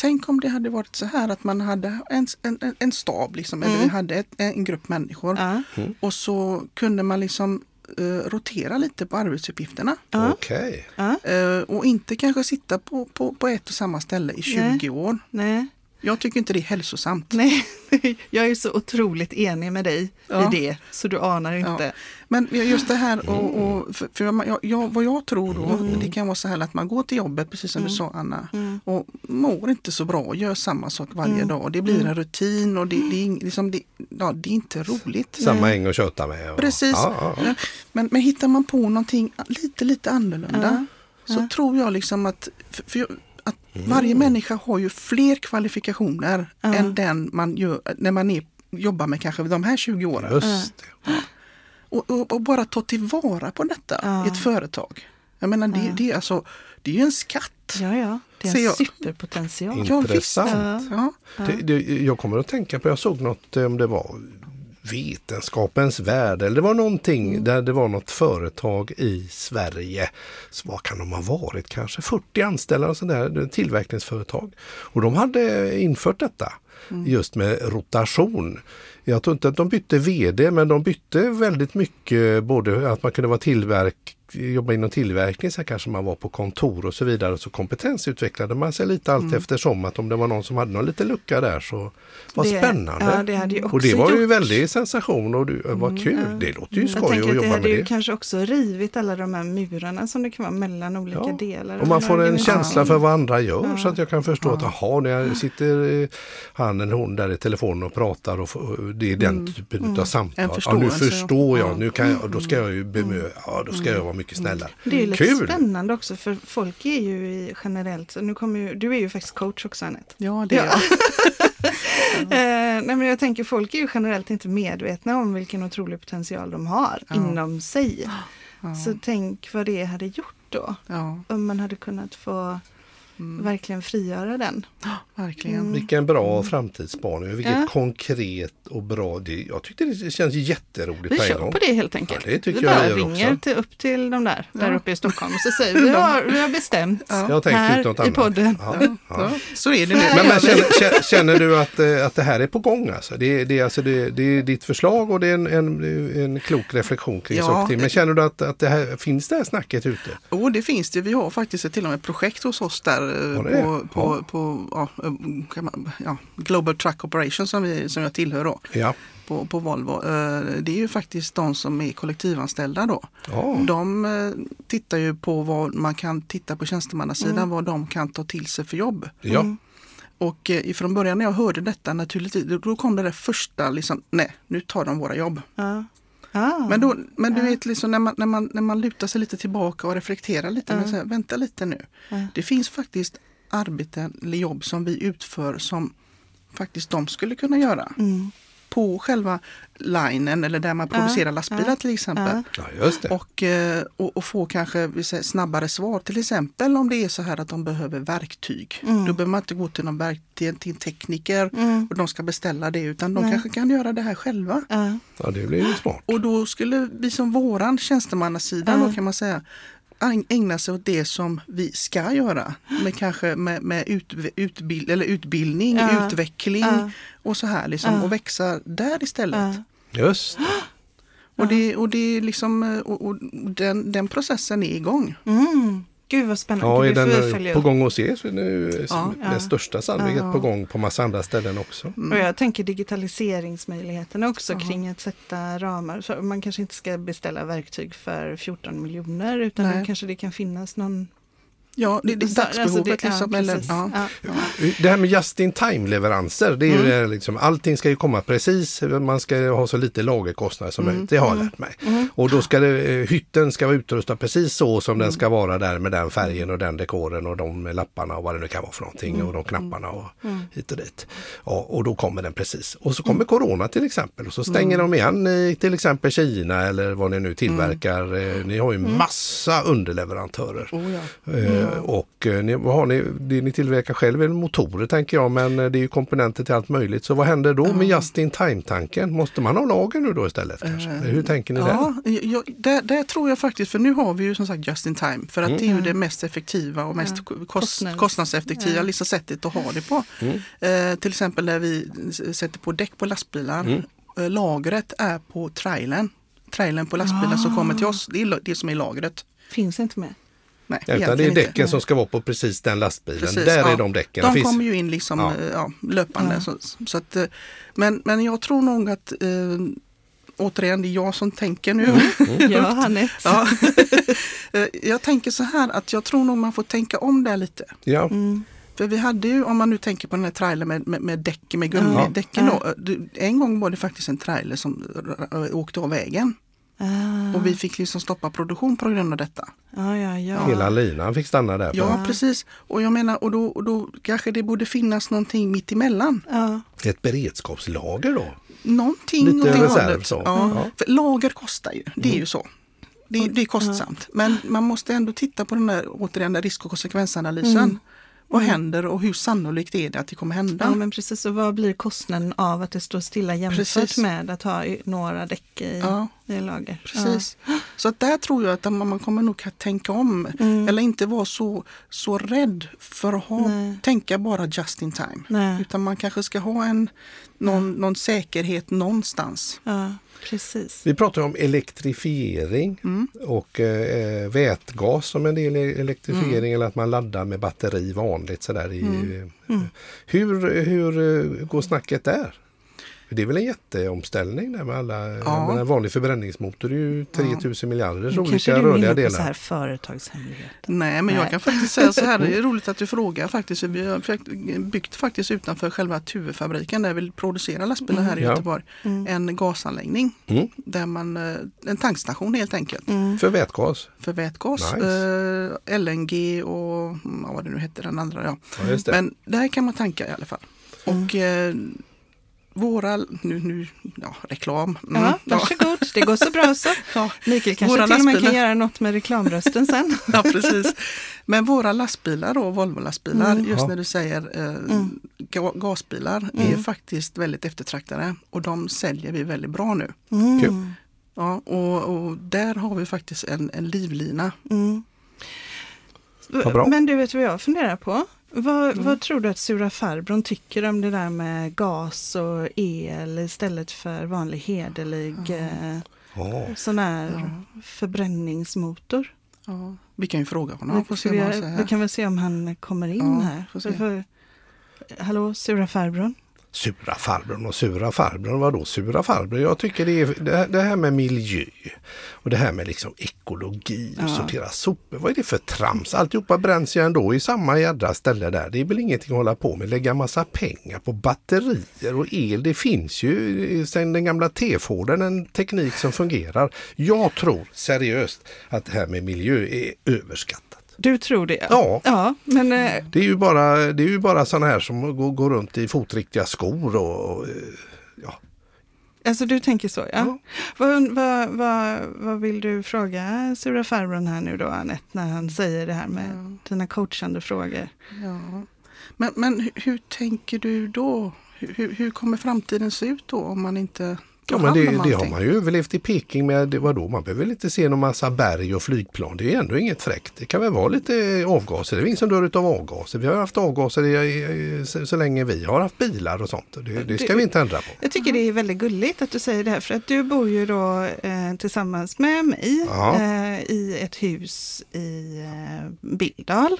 Tänk om det hade varit så här att man hade en, en, en- stab, liksom, eller Mm. vi hade ett, en grupp människor. ja. Och så kunde man liksom eh, rotera lite på arbetsuppgifterna. Ja. Okej. Ja. Eh, och inte kanske sitta på, på, på ett och samma ställe i 20 Nej. år. Nej. Jag tycker inte det är hälsosamt. Nej, jag är så otroligt enig med dig Ja. i det, så du anar inte. Men just det här och, och för, för jag, jag, vad jag tror då, Mm. det kan vara så här att man går till jobbet, precis som du sa Anna, och mår inte så bra, gör samma sak varje Mm. dag. Det blir en rutin och det, det, liksom, det, ja, det är inte roligt. Samma äng att köta med. och- Precis. Ja, ja. Men, men hittar man på någonting lite, lite annorlunda så Ja. tror jag liksom att, för, för jag, att varje människa har ju fler kvalifikationer Ja. än den man gör när man är, jobbar med kanske de här 20 åren. Just det. Och, och, och bara ta tillvara på detta Ja. i ett företag. Jag menar det, det, är alltså, det är ju en skatt. Ja, ja, det är en jag. superpotential. Ja, visst. Intressant. Ja. Det, det, jag kommer att tänka på, jag såg något eh, om det var Vetenskapens värld eller det var någonting Mm. där det var något företag i Sverige. Så vad kan de ha varit? Kanske 40 anställda och sådär, tillverkningsföretag. Och de hade infört detta Mm. just med rotation. Jag tror inte att de bytte VD men de bytte väldigt mycket både att man kunde vara tillverk jobba inom tillverkning så kanske man var på kontor och så vidare. Så kompetensutvecklade man sig lite Mm. allt eftersom att om det var någon som hade någon liten lucka där så var Det- spännande. ja, det hade ju och det också var ju gjort- väldigt sensation och du, vad kul. ja. Det låter ju Jag skoj att att det jobba hade med ju det. kanske också rivit alla de här murarna som det kan vara mellan olika Ja. delar. Och man får en känsla för vad andra gör Ja. så att jag kan förstå att jaha, när jag sitter han eller hon där i telefonen och pratar och det är den typen av samtal. Ja, nu förstår jag, ja. nu kan jag, då ska jag ju bemöta, ja då ska jag vara mycket snällare. Det är lite Kul! spännande också för folk är ju i generellt, nu kommer ju, du är ju faktiskt coach också Anette. Ja, det är Ja. Eh, nej men jag tänker folk är ju generellt inte medvetna om vilken otrolig potential de har Ja. inom sig. Ja. Så tänk vad det hade gjort då. ja, Om man hade kunnat få Mm. verkligen frigöra den. verkligen. Mm. Vilken bra framtidsspaning, vilket Ja. konkret och bra. Det, jag tyckte det känns jätteroligt Vi kör gång. på det helt enkelt. Ja, det tycker vi jag bara ringer till, upp till de där, där Ja. uppe i Stockholm och så säger vi, vi har, vi har bestämt tänkt här i podden. Ja, Ja, ja. ja, så är det nu. Men, men känner, känner- du att, eh, att det här är på gång? Alltså? Det, är- det, alltså det, det är ditt förslag och det är en, en, en klok reflektion kring Ja. saker och ting. Men känner du att, att det här, finns det här snacket ute? Och det finns det. Vi har faktiskt ett till och med projekt hos oss där på, på, Ja. på ja, eh, kan man, ja, Global Truck Operation som, vi, som jag tillhör då, Ja. på, på Volvo. Eh, Det är ju faktiskt de som är kollektivanställda då. ja. De eh, tittar ju på vad man kan titta på tjänstemannasidan, Mm. vad de kan ta till sig för jobb. ja. Mm. Och ifrån början när jag hörde detta naturligtvis, då- då kom det där första liksom, nej nu tar de våra jobb. Ja. Ah. Men, då, men du Ja. vet, liksom, när, man, när, man, när man lutar sig lite tillbaka och reflekterar lite, Ja. men så här, vänta lite nu. Ja. Det finns faktiskt arbeten eller jobb som vi utför som faktiskt de skulle kunna göra. Mm. På själva linen eller där man Ja, producerar lastbilar ja, till exempel. ja. ja, just det. Och, eh, och, och få kanske snabbare svar. Till exempel om det är så här att de behöver verktyg. Mm. Då behöver man inte gå till någon verk, till, till en tekniker Mm. och de ska beställa det utan de Nej. kanske kan göra det här själva. Ja. Ja, det blir ju smart. Och då skulle vi som våran tjänstemannasida Ja. då kan man säga äg- ägna sig åt det som vi ska göra. Med kanske med, med ut, utbild, eller utbildning, Ja. utveckling Ja. och så här liksom. Ja. Och växa där istället. Ja. Just det. Och, det, och det är liksom, eh, och, och den, den processen är igång. Mm. Gud vad spännande. Ja, är den på gång hos er så är ju Ja. med Ja. största sannolikhet Ja. på gång på massa andra ställen också. Mm. Och jag tänker digitaliseringsmöjligheterna också Ja. kring att sätta ramar. Så man kanske inte ska beställa verktyg för 14 miljoner utan kanske det kan finnas någon... Ja, det, det är Alltså, dagsbehovet det- ja, liksom. eller, precis. ja. Ja. Det här med just in time leveranser, det är ju Mm. det liksom, allting ska ju komma precis, man ska ha så lite lagerkostnader som Mm. möjligt, det har jag lärt mig. Mm. Och då ska det, eh, hytten ska vara utrustad precis så som den ska vara där med den färgen och den dekoren och de lapparna och vad det nu kan vara för någonting och de knapparna och Mm. hit och dit. Ja, och då kommer den precis. Och så kommer Corona till exempel och så stänger de igen i till exempel Kina eller vad ni nu tillverkar. Eh, Ni har ju massa underleverantörer. Oh, ja. Eh, Och eh, ni, vad har ni, det ni tillverkar själv är motorer tänker jag men eh, det är ju komponenter till allt möjligt. Så vad händer då med just in time-tanken? Måste man ha lager nu då istället kanske? Eh, Hur tänker ni där? Ja, där, där tror jag faktiskt, för nu har vi ju som sagt just in time. För att Mm. det är ju det mest effektiva och mest Ja. kost, Kostnads- kostnadseffektiva Ja. liksom sättet att ha det på. Mm. Eh, till exempel när vi sätter på däck på lastbilar. Mm. Eh, lagret är på trailern. trailern på lastbilen som kommer till oss. Det är det som är lagret. Finns inte med. Nej, Utan det är däcken inte. som ska vara på precis den lastbilen. Precis, Där ja. är de däcken. De Det finns- kommer ju in liksom Ja. ja. Ja, löpande. Ja. Så, så att, eh, men, men jag tror nog att eh, återigen, det är jag som tänker nu. Mm. Ja, Hanette. Ja. Eh, jag tänker så här att jag tror nog man får tänka om där lite. Ja, Mm. För vi hade ju, om man nu tänker på den här trailern med, med, med däck, med gummidäcken Ja. då. det- En gång var det faktiskt en trailer som åkte av vägen. Ah, Och vi fick liksom stoppa produktion på grund av detta. ja, ja, ja. hela linan fick stanna där. Ja, precis. Och jag menar, och då, och då kanske det borde finnas någonting mitt emellan. ja. Ett beredskapslager då. Någonting Lite åt det reserv så. Ja. Ja. För lager kostar ju, det är ju så. Det, det är kostsamt. Men man måste ändå titta på den där, återigen, den risk och konsekvensanalysen. Mm. Vad händer och hur sannolikt är det att det kommer hända? Ja, men precis. Och vad blir kostnaden av att det står stilla jämfört Precis. med att ha några däck i, Ja. i lager? Precis. Så att där tror jag att man kommer nog att tänka om. Mm. Eller inte vara så, så rädd för att ha, Nej. tänka bara just in time. Nej. Utan man kanske ska ha en, någon, någon säkerhet någonstans. Ja, ja precis. Vi pratar om elektrifiering Mm. och eh, vätgas som en del i elektrifiering eller att man laddar med batteri vanligt sådär. I, Mm. eh, Hur, hur eh, går snacket där? Det är väl en jätteomställning där med alla, ja. en vanlig förbränningsmotor är ju 3000 miljarders Nu kanske olika du är rörliga inne på så delar. här företagshemligheter. Nej, men jag Nej. kan faktiskt säga så här, det är roligt att du frågar faktiskt. Vi har byggt faktiskt utanför själva Tuvefabriken där vi producerar lastbilar här i Ja. Göteborg. En gasanläggning. Mm. Där man, eh, en tankstation helt enkelt. Mm. För vätgas. För vätgas, Nice. eh, LNG och mm, vad det nu hette den andra. Ja. Ja, just det. Men där kan man tanka i alla fall. Och eh, våra, nu, nu ja, reklam. Mm, Ja, varsågod. Det går så bra så. Ja, Mikael kanske Våra till och med lastbilar. kan göra något med reklamrösten sen. ja, precis. Men våra lastbilar då, Volvo-lastbilar, Mm. just Ja. när du säger eh, Mm. ga- gasbilar, är faktiskt väldigt eftertraktade och de säljer vi väldigt bra nu. Mm. Kul. Ja, och, och där har vi faktiskt en, en livlina. Mm. Men du vet vad jag funderar på? Vad, Mm. vad tror du att sura farbrorn tycker om det där med gas och el istället för vanlig hederlig eh, Ja. sån här förbränningsmotor? Ja, vi kan ju fråga honom. Får vi, se vi, vi kan väl se om han kommer in Ja, här. får se. För, hallå, sura farbrorn? Sura farbrorn och sura farbrorn, vadå sura farbrorn? Jag tycker det, är, det här med miljö och det här med liksom ekologi och Ja. sortera sopor. Vad är det för trams? Alltihopa bränns ju ändå i samma jädra ställe där. Det är väl ingenting att hålla på med. Lägga massa pengar på batterier och el. Det finns ju sedan den gamla T-Forden en teknik som fungerar. Jag tror seriöst att det här med miljö är överskattat. Du tror det? Ja. Ja, men eh, Det är ju bara, det är ju bara sådana här som går, går runt i fotriktiga skor och, och eh, ja, alltså du tänker så ja. Ja. Vad, vad, vad, vad vill du fråga sura farbrorn här nu då Anette när han säger det här med dina coachande frågor? Ja. Men, men hur, hur tänker du då? Hur, hur kommer framtiden se ut då om man inte Ja men det, det har man ju överlevt i Peking med. Vadå? Man behöver inte se någon massa berg och flygplan. Det är ändå inget fräckt. Det kan väl vara lite avgaser. Det är ingen som dör av avgaser. Vi har haft avgaser i, i, så, så länge vi har haft bilar och sånt. Det, det ska vi inte ändra på. Jag tycker det är väldigt gulligt att du säger det här för att du bor ju då eh, tillsammans med mig eh, i ett hus i eh, Billdal.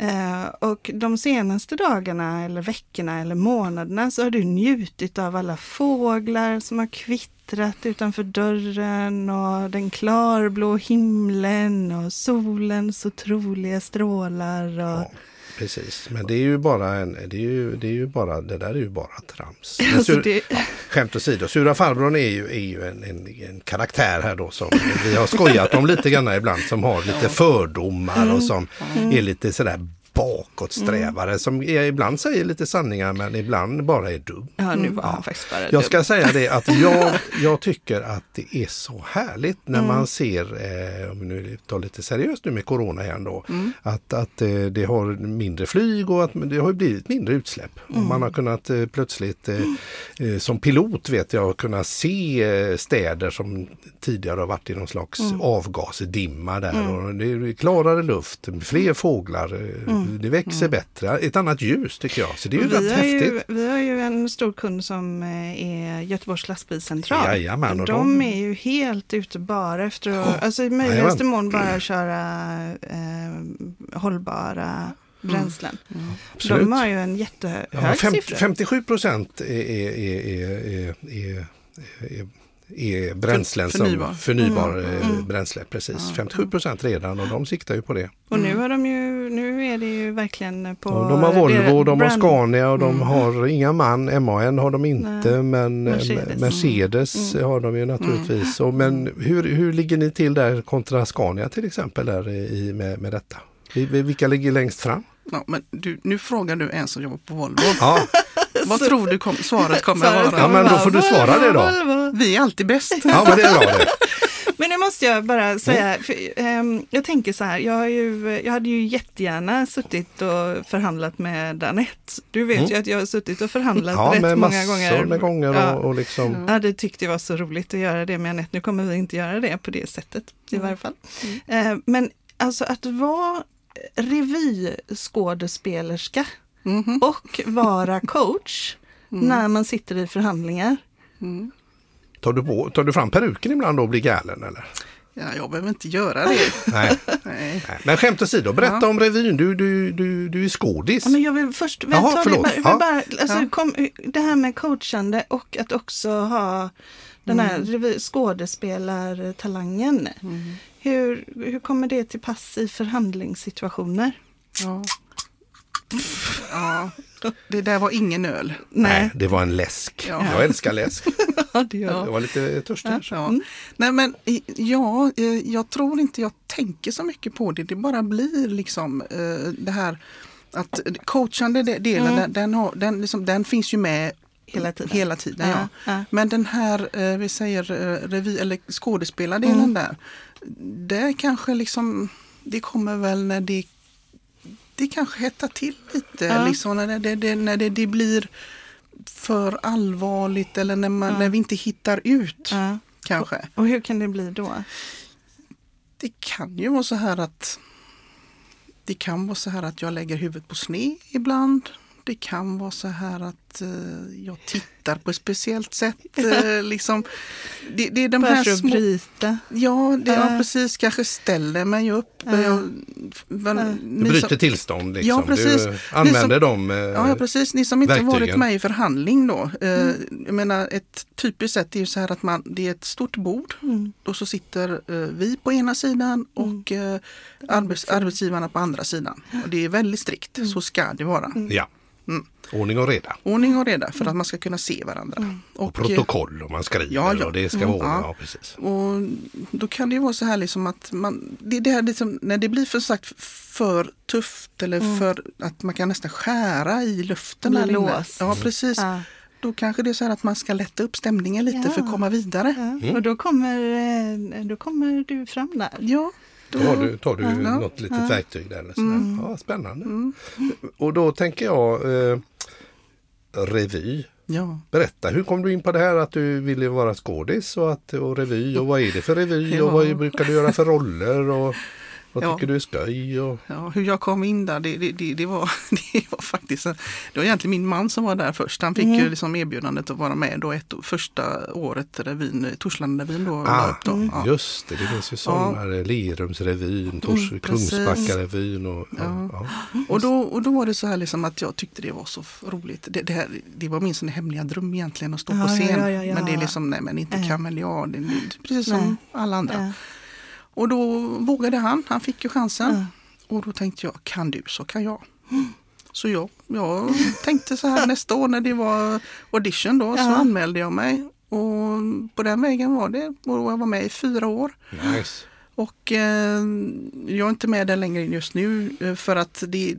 Eh, och de senaste dagarna eller veckorna eller månaderna så har du njutit av alla fåglar som har kvittrat utanför dörren och den klarblå himlen och solens otroliga strålar. Och, Ja, precis. Men det är ju bara en, det är ju, det är ju bara, det där är ju bara trams. Alltså sur, det, Skämt åsido, Sura farbrorn är ju, är ju en, en, en karaktär här då som vi har skojat om lite grann ibland som har lite fördomar och som är lite sådär bakåtsträvare som är, ibland säger lite sanningar men ibland bara är dum. ja, nu var han faktiskt bara Jag dum. ska säga det att jag, jag tycker att det är så härligt när man ser, eh, om vi nu tar lite seriöst nu med Corona igen då, att, att eh, det har mindre flyg och att det har blivit mindre utsläpp. Och man har kunnat eh, plötsligt eh, eh, som pilot vet jag kunna se eh, städer som tidigare har varit i någon slags avgasdimma där. Och det är klarare luft, fler fåglar, eh, det växer bättre. Ett annat ljus tycker jag. Så det är ju vi, rätt häftigt. ju, vi har ju en stor kund som eh, är Göteborgs lastbilscentral. Jajamän, och de, de- är ju helt ute bara efter att, alltså i möjligaste mån bara köra eh, hållbara bränslen. Absolut. De har ju en jättehög Ja, fem, siffra. 57 procent är, är, är, är, är, bränslen Förnybar. som förnybar Mm, eh, bränsle. Precis, 57 procent redan och de siktar ju på det. Och nu har de ju, nu är det ju verkligen på... Och de har Volvo, de har Scania och de har inga MAN. MAN har de inte Nej. men eh, Mercedes. Mercedes, har de ju naturligtvis. Och, men hur, hur ligger ni till där kontra Scania till exempel där i, med, med detta? Vi- vi- Vilka ligger längst fram? Ja, men du, nu frågar du en som jobbar på Volvo. Ja, Vad tror du kom, svaret kommer Svaret att vara? Ja, men då får du svara det då. Vi är alltid bäst. ja men det är bra det. Men nu måste jag bara säga, för, ehm, jag tänker så här, jag, har ju, jag hade ju jättegärna suttit och förhandlat med Anette. Du vet ju att jag har suttit och förhandlat Mm. Ja, rätt med många gånger. med gånger Ja. och, och liksom. Ja, det tyckte jag var så roligt att göra det med Anette. Nu kommer vi inte göra det på det sättet i varje fall. Eh, Men alltså att vara revyskådespelerska Mhm. och vara coach när man sitter i förhandlingar. Mm. Tar du, på, tar du fram peruken ibland då och blir galen eller? Ja, jag behöver inte göra det. Nej. Nej. Men skämt åsido, berätta Ja. om revyn. Du, du, du, du är skådis. Ja, men jag vill först väl Jaha, förlåt. det, jag vill Ja. bara, alltså, Ja. kom, det här med coachande och att också ha den här revy, skådespelartalangen. Hur, hur kommer det till pass i förhandlingssituationer? Ja. Ja, det där var ingen öl. Nej, Nej, det var en läsk. Ja. Jag älskar läsk. ja, det gör Jag var lite törstig. kanske. Ja. Nej men ja, eh, jag tror inte jag tänker så mycket på det. Det bara blir liksom eh, det här att coachande de- delen, den, den, har, den, liksom, den finns ju med Hela tiden. Hela tiden ja. Ja, ja. Men den här, eh, vi säger revy eller skådespelardelen Mm. där. Det kanske liksom, det kommer väl när det, det kanske hettar till lite. Ja. Liksom, när det, det, när det, det blir för allvarligt eller när, man, Ja. när vi inte hittar ut. Ja. Kanske. Och hur kan det bli då? Det kan ju vara så här att det kan vara så här att jag lägger huvudet på sne ibland. Det kan vara så här att eh, jag tittar på ett speciellt sätt. Eh, liksom, det, det är de Bara här små... bryta? Ja, det, ja, Ja. precis. Kanske ställer mig upp. Ja. Jag, vad- Ja. Du bryter som- tillstånd liksom. Ja, precis. Du Ni använder som- dem. eh, Ja, precis. Ni som inte har varit verktygen. med i förhandling då. Eh, Jag menar, ett typiskt sätt är ju så här att man, det är ett stort bord Mm. och så sitter eh, vi på ena sidan och eh, arbets, arbetsgivarna på andra sidan. Och det är väldigt strikt, så ska det vara. Ja. Mm. Ordning och reda. Ordning och reda för att man ska kunna se varandra. Och eh, protokoll om man skriver Ja, ja. och det ska Mm, vara. ja. Ja, precis. Och då kan det ju vara så här liksom att man, det, det här liksom, när det blir för sagt för tufft eller för att man kan nästan skära i luften. Här inne. Ja, precis. Ja. Då kanske det är så här att man ska lätta upp stämningen lite Ja. för att komma vidare. Ja. Och då kommer, eh, då kommer du fram där. Ja, Då har du, tar du Ja. något litet verktyg där. Eller sådär. Mm. Ja, spännande. Och då tänker jag eh, revy. ja. Berätta, hur kom du in på det här att du ville vara skådis och, att, och revy och vad är det för revy och vad brukar du göra för roller och vad Ja. tycker du är skoj? Och, Ja, hur jag kom in där, det, det, det, det, var, det var faktiskt en, det var egentligen min man som var där först. Han fick Mm. ju liksom erbjudandet att vara med då ett, första året revyn, Torslandarevyn då. ah, då. Ja. Just det, det finns ju sådana. här Lerumsrevyn, Tors, Mm. Kungsbackarevyn och ja. Ja. Ja. Och då, och då var det så här liksom att jag tyckte det var så roligt. Det, det, här, det var min sån hemliga dröm egentligen att stå Ja, på ja, scen. ja, ja, ja. Men det är liksom, nej men inte Nej. kan väl jag. Det, det, precis som Nej. alla andra. Och då vågade han, han fick ju chansen. Ja. Och då tänkte jag, kan du så kan jag. Så jag, jag tänkte så här nästa år när det var audition då så Ja. anmälde jag mig. Och på den vägen var det. Och jag var med i fyra år. Nice. Och eh, jag är inte med där längre just nu eh, för att det,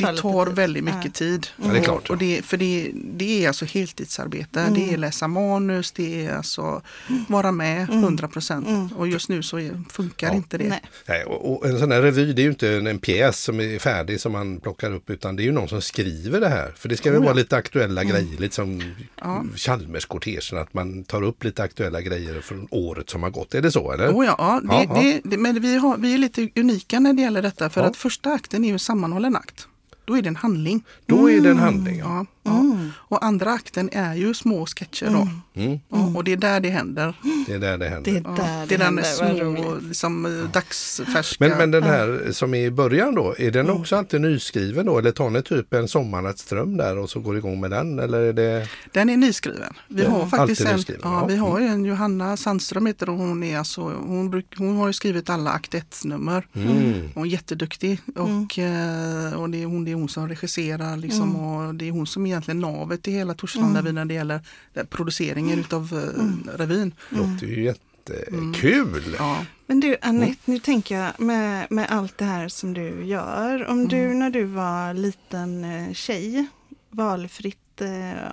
Tar det tar väldigt mycket Ja. tid. Ja, det är klart, Och, och det, för det, det är alltså heltidsarbete. Mm. Det är läsa manus, det är alltså vara med 100 procent. Mm. Och just nu så är, funkar Ja. inte det. Nej. Nej, och, och en sån här revy det är ju inte en, en pjäs som är färdig som man plockar upp utan det är ju någon som skriver det här. För det ska väl Oh, vara lite aktuella grejer, lite som Ja. Chalmerskortegen, att man tar upp lite aktuella grejer från året som har gått. Är det så eller? Oh ja, det, det, men vi, har, vi är lite unika när det gäller detta för Ja. att första akten är ju en sammanhållen akt. Då är det en handling. Då är det en handling. Ja. Ja, ja. Och andra akten är ju små sketcher då. Mm. Ja, och det är där det händer. Det är där det händer. Det är Ja, där det är den små, liksom, eh, dagsfärska. Men, men den här som är i början då, är den Mm. också alltid nyskriven då? Eller tar ni typ en sommarnattsdröm där och så går igång med den? Eller är det... Den är nyskriven. Vi Ja, har faktiskt en, ja, vi har ju en Johanna Sandström heter hon. Hon, är alltså, hon, bruk, hon har ju skrivit alla akt 1-nummer. Mm. Hon är jätteduktig och, eh, och det, hon, är hon som regisserar liksom, och det är hon som är egentligen navet i hela Torslanda när det gäller eh, produceringen utav eh, revyn. Låter ju jättekul. Ja. Men du Annette, nu tänker jag med, med allt det här som du gör. Om du när du var liten eh, tjej, valfritt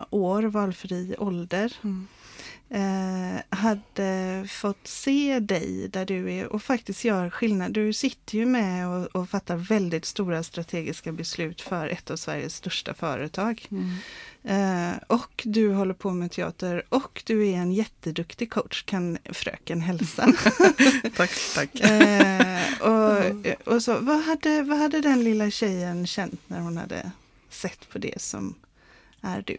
år, valfri ålder, Mm. Eh, hade fått se dig där du är och faktiskt gör skillnad. Du sitter ju med och, och fattar väldigt stora strategiska beslut för ett av Sveriges största företag. Mm. Eh, och du håller på med teater och du är en jätteduktig coach, kan fröken hälsa. Tack, tack. Eh, och, och så, vad, hade, vad hade den lilla tjejen känt när hon hade sett på det som är du?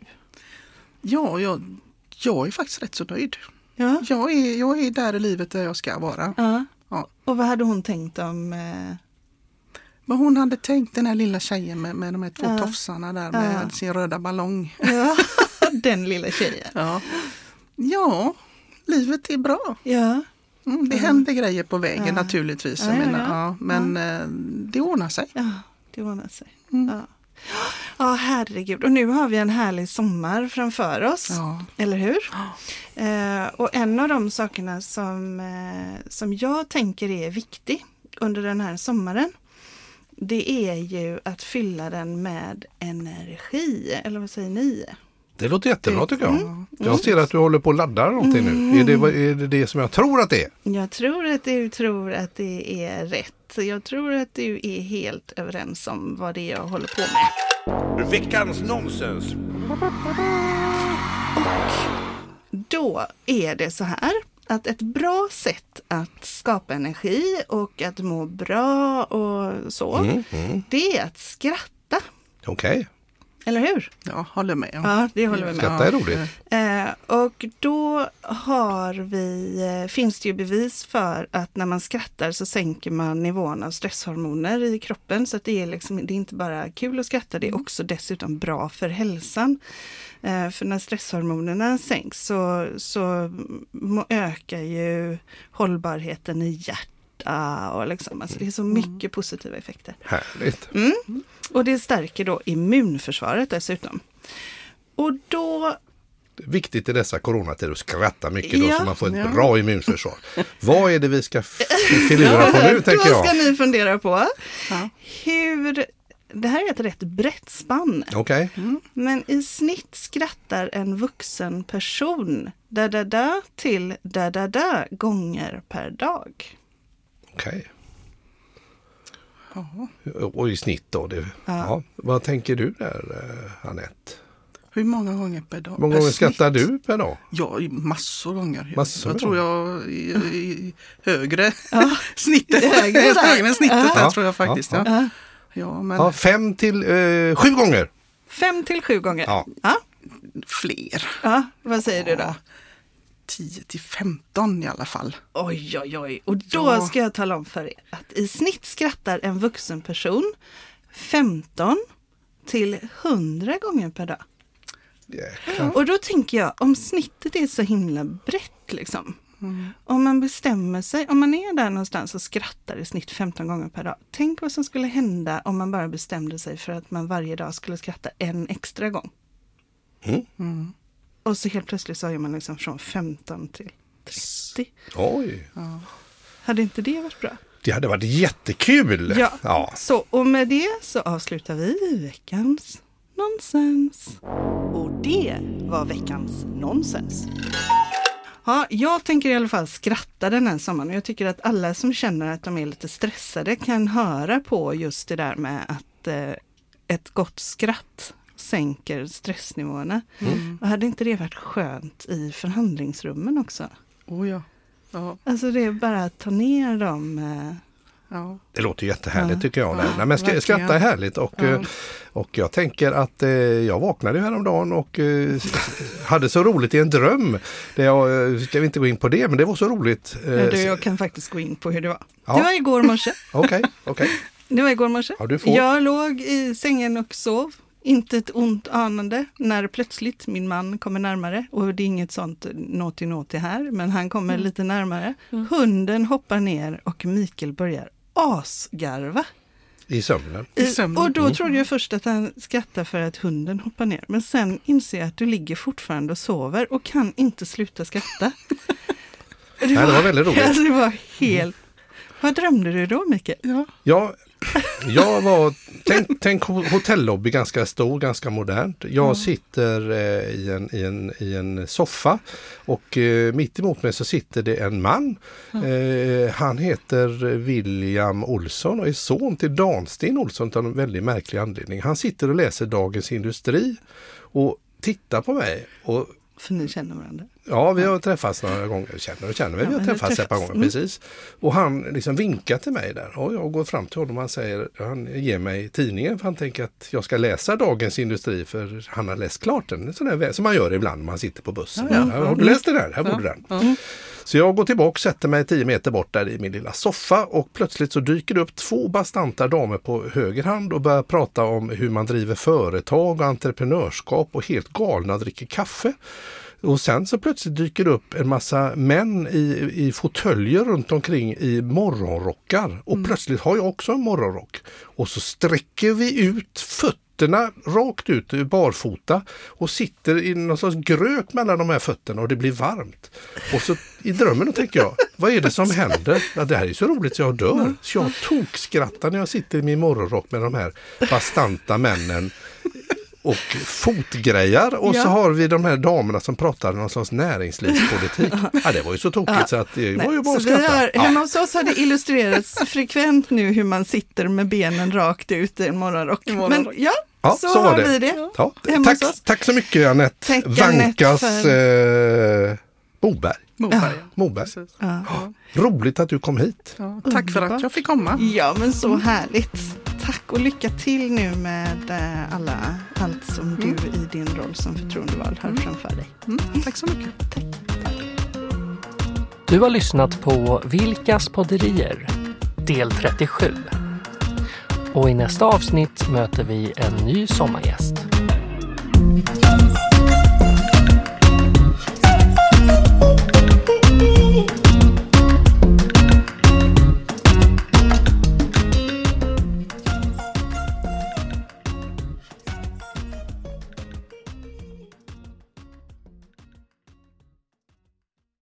Ja, jag, jag är faktiskt rätt så nöjd. Ja. Jag är, jag är där i livet där jag ska vara. ja. Ja. Och vad hade hon tänkt om... Eh, Men hon hade tänkt den här lilla tjejen med, med de här två Ja. tofsarna där med Ja. sin röda ballong. ja, den lilla tjejen. Ja. ja, livet är bra. Ja, Mm, det händer grejer på vägen Ja. naturligtvis. Ja. ja, men eh, det ordnar sig. ja det ordnar sig. Mm. Ja. ja, herregud. Och nu har vi en härlig sommar framför oss. Ja. Eller hur? Eh, och en av de sakerna som, eh, som jag tänker är viktig under den här sommaren, det är ju att fylla den med energi. Eller vad säger ni? Det låter jättebra tycker jag. Mm. Jag ser att du håller på att ladda någonting nu. Är det, är det det som jag tror att det är? Jag tror att du tror att det är rätt. Jag tror att du är helt överens om vad det är jag håller på med. Veckans nonsens. Då är det så här att ett bra sätt att skapa energi och att må bra och så, Mm, mm. det är att skratta. Okej, Eller hur? Ja, håller med. Ja, det håller vi med. skratta är roligt. Eh, och då har vi, eh, finns det ju bevis för att när man skrattar så sänker man nivån av stresshormoner i kroppen. Så att det, är liksom, det är inte bara kul att skratta, det är också dessutom bra för hälsan. Eh, för när stresshormonerna sänks så, så ökar ju hållbarheten i hjärta och liksom, alltså det är så mycket positiva effekter. Härligt. Och det stärker då immunförsvaret dessutom. Och då Viktigt i dessa coronatider att skratta mycket då Ja. så man får ett Ja. bra immunförsvar. Vad är det vi ska filura på nu tänker Då ska jag? ni fundera på Ja. hur, det här är ett rätt brett spann, Okej, men i snitt skrattar en vuxen person da da da till da da da gånger per dag. Okej. Ja. Och i snitt då? Det, ja. Vad tänker du där eh, Anette? Hur många gånger per dag? Hur många Per gånger skrattar snitt? du per dag? Ja, i massor gånger. Massor jag tror jag är, är högre Ja. snittet. Högre högre än snittet Ja. där tror jag faktiskt. Ja, Ja, Ja. ja. men Ja, fem till eh, sju gånger. Fem till sju gånger. Ja. Ja, fler. ja, vad säger du då? 10 till 15 i alla fall. Oj, oj, oj. Och då Ja. ska jag tala om för er att i snitt skrattar en vuxen person 15 till 100 gånger per dag. Jäklar. Och då tänker jag, om snittet är så himla brett liksom. Om man bestämmer sig, om man är där någonstans och skrattar i snitt 15 gånger per dag. Tänk vad som skulle hända om man bara bestämde sig för att man varje dag skulle skratta en extra gång. Mm. Och så helt plötsligt så är man liksom från 15 till 30. Oj, Hade inte det varit bra? det hade varit jättekul. Ja. ja. Så, och med det så avslutar vi veckans nonsens. Och det var veckans nonsens. Ja, jag tänker i alla fall skratta den här sommaren och jag tycker att alla som känner att de är lite stressade kan höra på just det där med att eh, ett gott skratt sänker stressnivåerna. Och hade inte det varit skönt i förhandlingsrummen också? Oh ja. Ja, Alltså det är bara att ta ner dem. eh, ja. Det låter jättehärligt Ja. tycker jag. Ja, Nej, men verkligen. skratta är härligt och, Ja. eh, och jag tänker att eh, jag vaknade häromdagen och eh, hade så roligt i en dröm. Det jag, eh, ska vi inte gå in på det, men det var så roligt. Eh, Du, jag kan faktiskt gå in på hur det var. Ja. Det var igår morse. Okej, okej. Det var igår morse. Ja. Jag låg i sängen och sov. Inte ett ont anande när plötsligt min man kommer närmare. Och det är inget sånt nåti nåti här, men han kommer Mm. lite närmare. Hunden hoppar ner och Mikael börjar asgarva. I sömnen. I sömnen. Och då Mm. trodde jag först att han skrattade för att hunden hoppar ner. Men sen inser jag att du ligger fortfarande och sover och kan inte sluta skratta. Det Nej, det var väldigt roligt. Alltså det var helt... Vad drömde du då Mikael? Ja. Ja, jag var, tänk, tänk ho- hotellobby, ganska stor, ganska modernt. Jag sitter eh, i, en, i, en, i en soffa och eh, mitt emot mig så sitter det en man. Eh, han heter William Olsson och är son till Dansten Olsson av en väldigt märklig anledning. Han sitter och läser Dagens Industri och tittar på mig. Och För ni känner varandra. Ja, vi har träffats några gånger. Känner och känner vi. Ja, har träffats ett par gånger. Mm. Precis. Och han liksom vinkar till mig där. Och jag går fram till honom och han säger, han ger mig tidningen för han tänker att jag ska läsa Dagens Industri för han har läst klart den. Sån där, som man gör ibland när man sitter på bussen. Ja, ja. Har du läst den här? Här borde den. Ja. Så jag går tillbaka, sätter mig 10 meter bort där i min lilla soffa och plötsligt så dyker det upp två bastanta damer på höger hand och börjar prata om hur man driver företag och entreprenörskap och helt galna dricker kaffe. Och sen så plötsligt dyker det upp en massa män i, i fåtöljer runt omkring i morgonrockar. Och plötsligt har jag också en morgonrock. Och så sträcker vi ut fötterna rakt ut barfota och sitter i någon sorts gröt mellan de här fötterna och det blir varmt. Och så i drömmen då tänker jag, vad är det som händer? Ja, det här är så roligt så jag dör. Så jag tokskrattar när jag sitter i min morgonrock med de här bastanta männen och fotgrejar och så Ja. har vi de här damerna som pratar någon sorts näringslivspolitik. Ja, det var ju så tokigt så att det var ju bara så att har, Ja. hemma hos oss har det illustrerats frekvent nu hur man sitter med benen rakt ut i en morgonrock. I morgonrock. Men ja, Ja, så, så har det. vi det. Ja, tack, tack så mycket Anette Tack, Vankas Anette, eh, Moberg. Moberg. Ja. ja. Moberg. Ja. Roligt att du kom hit. Ja, tack för att jag fick komma. Ja, men så härligt. Tack och lycka till nu med eh, alla, allt som du i din roll som förtroendevald har framför dig. Mm, tack så mycket. Du har lyssnat på Vilkas podderier, del 37. Och i nästa avsnitt möter vi en ny sommargäst.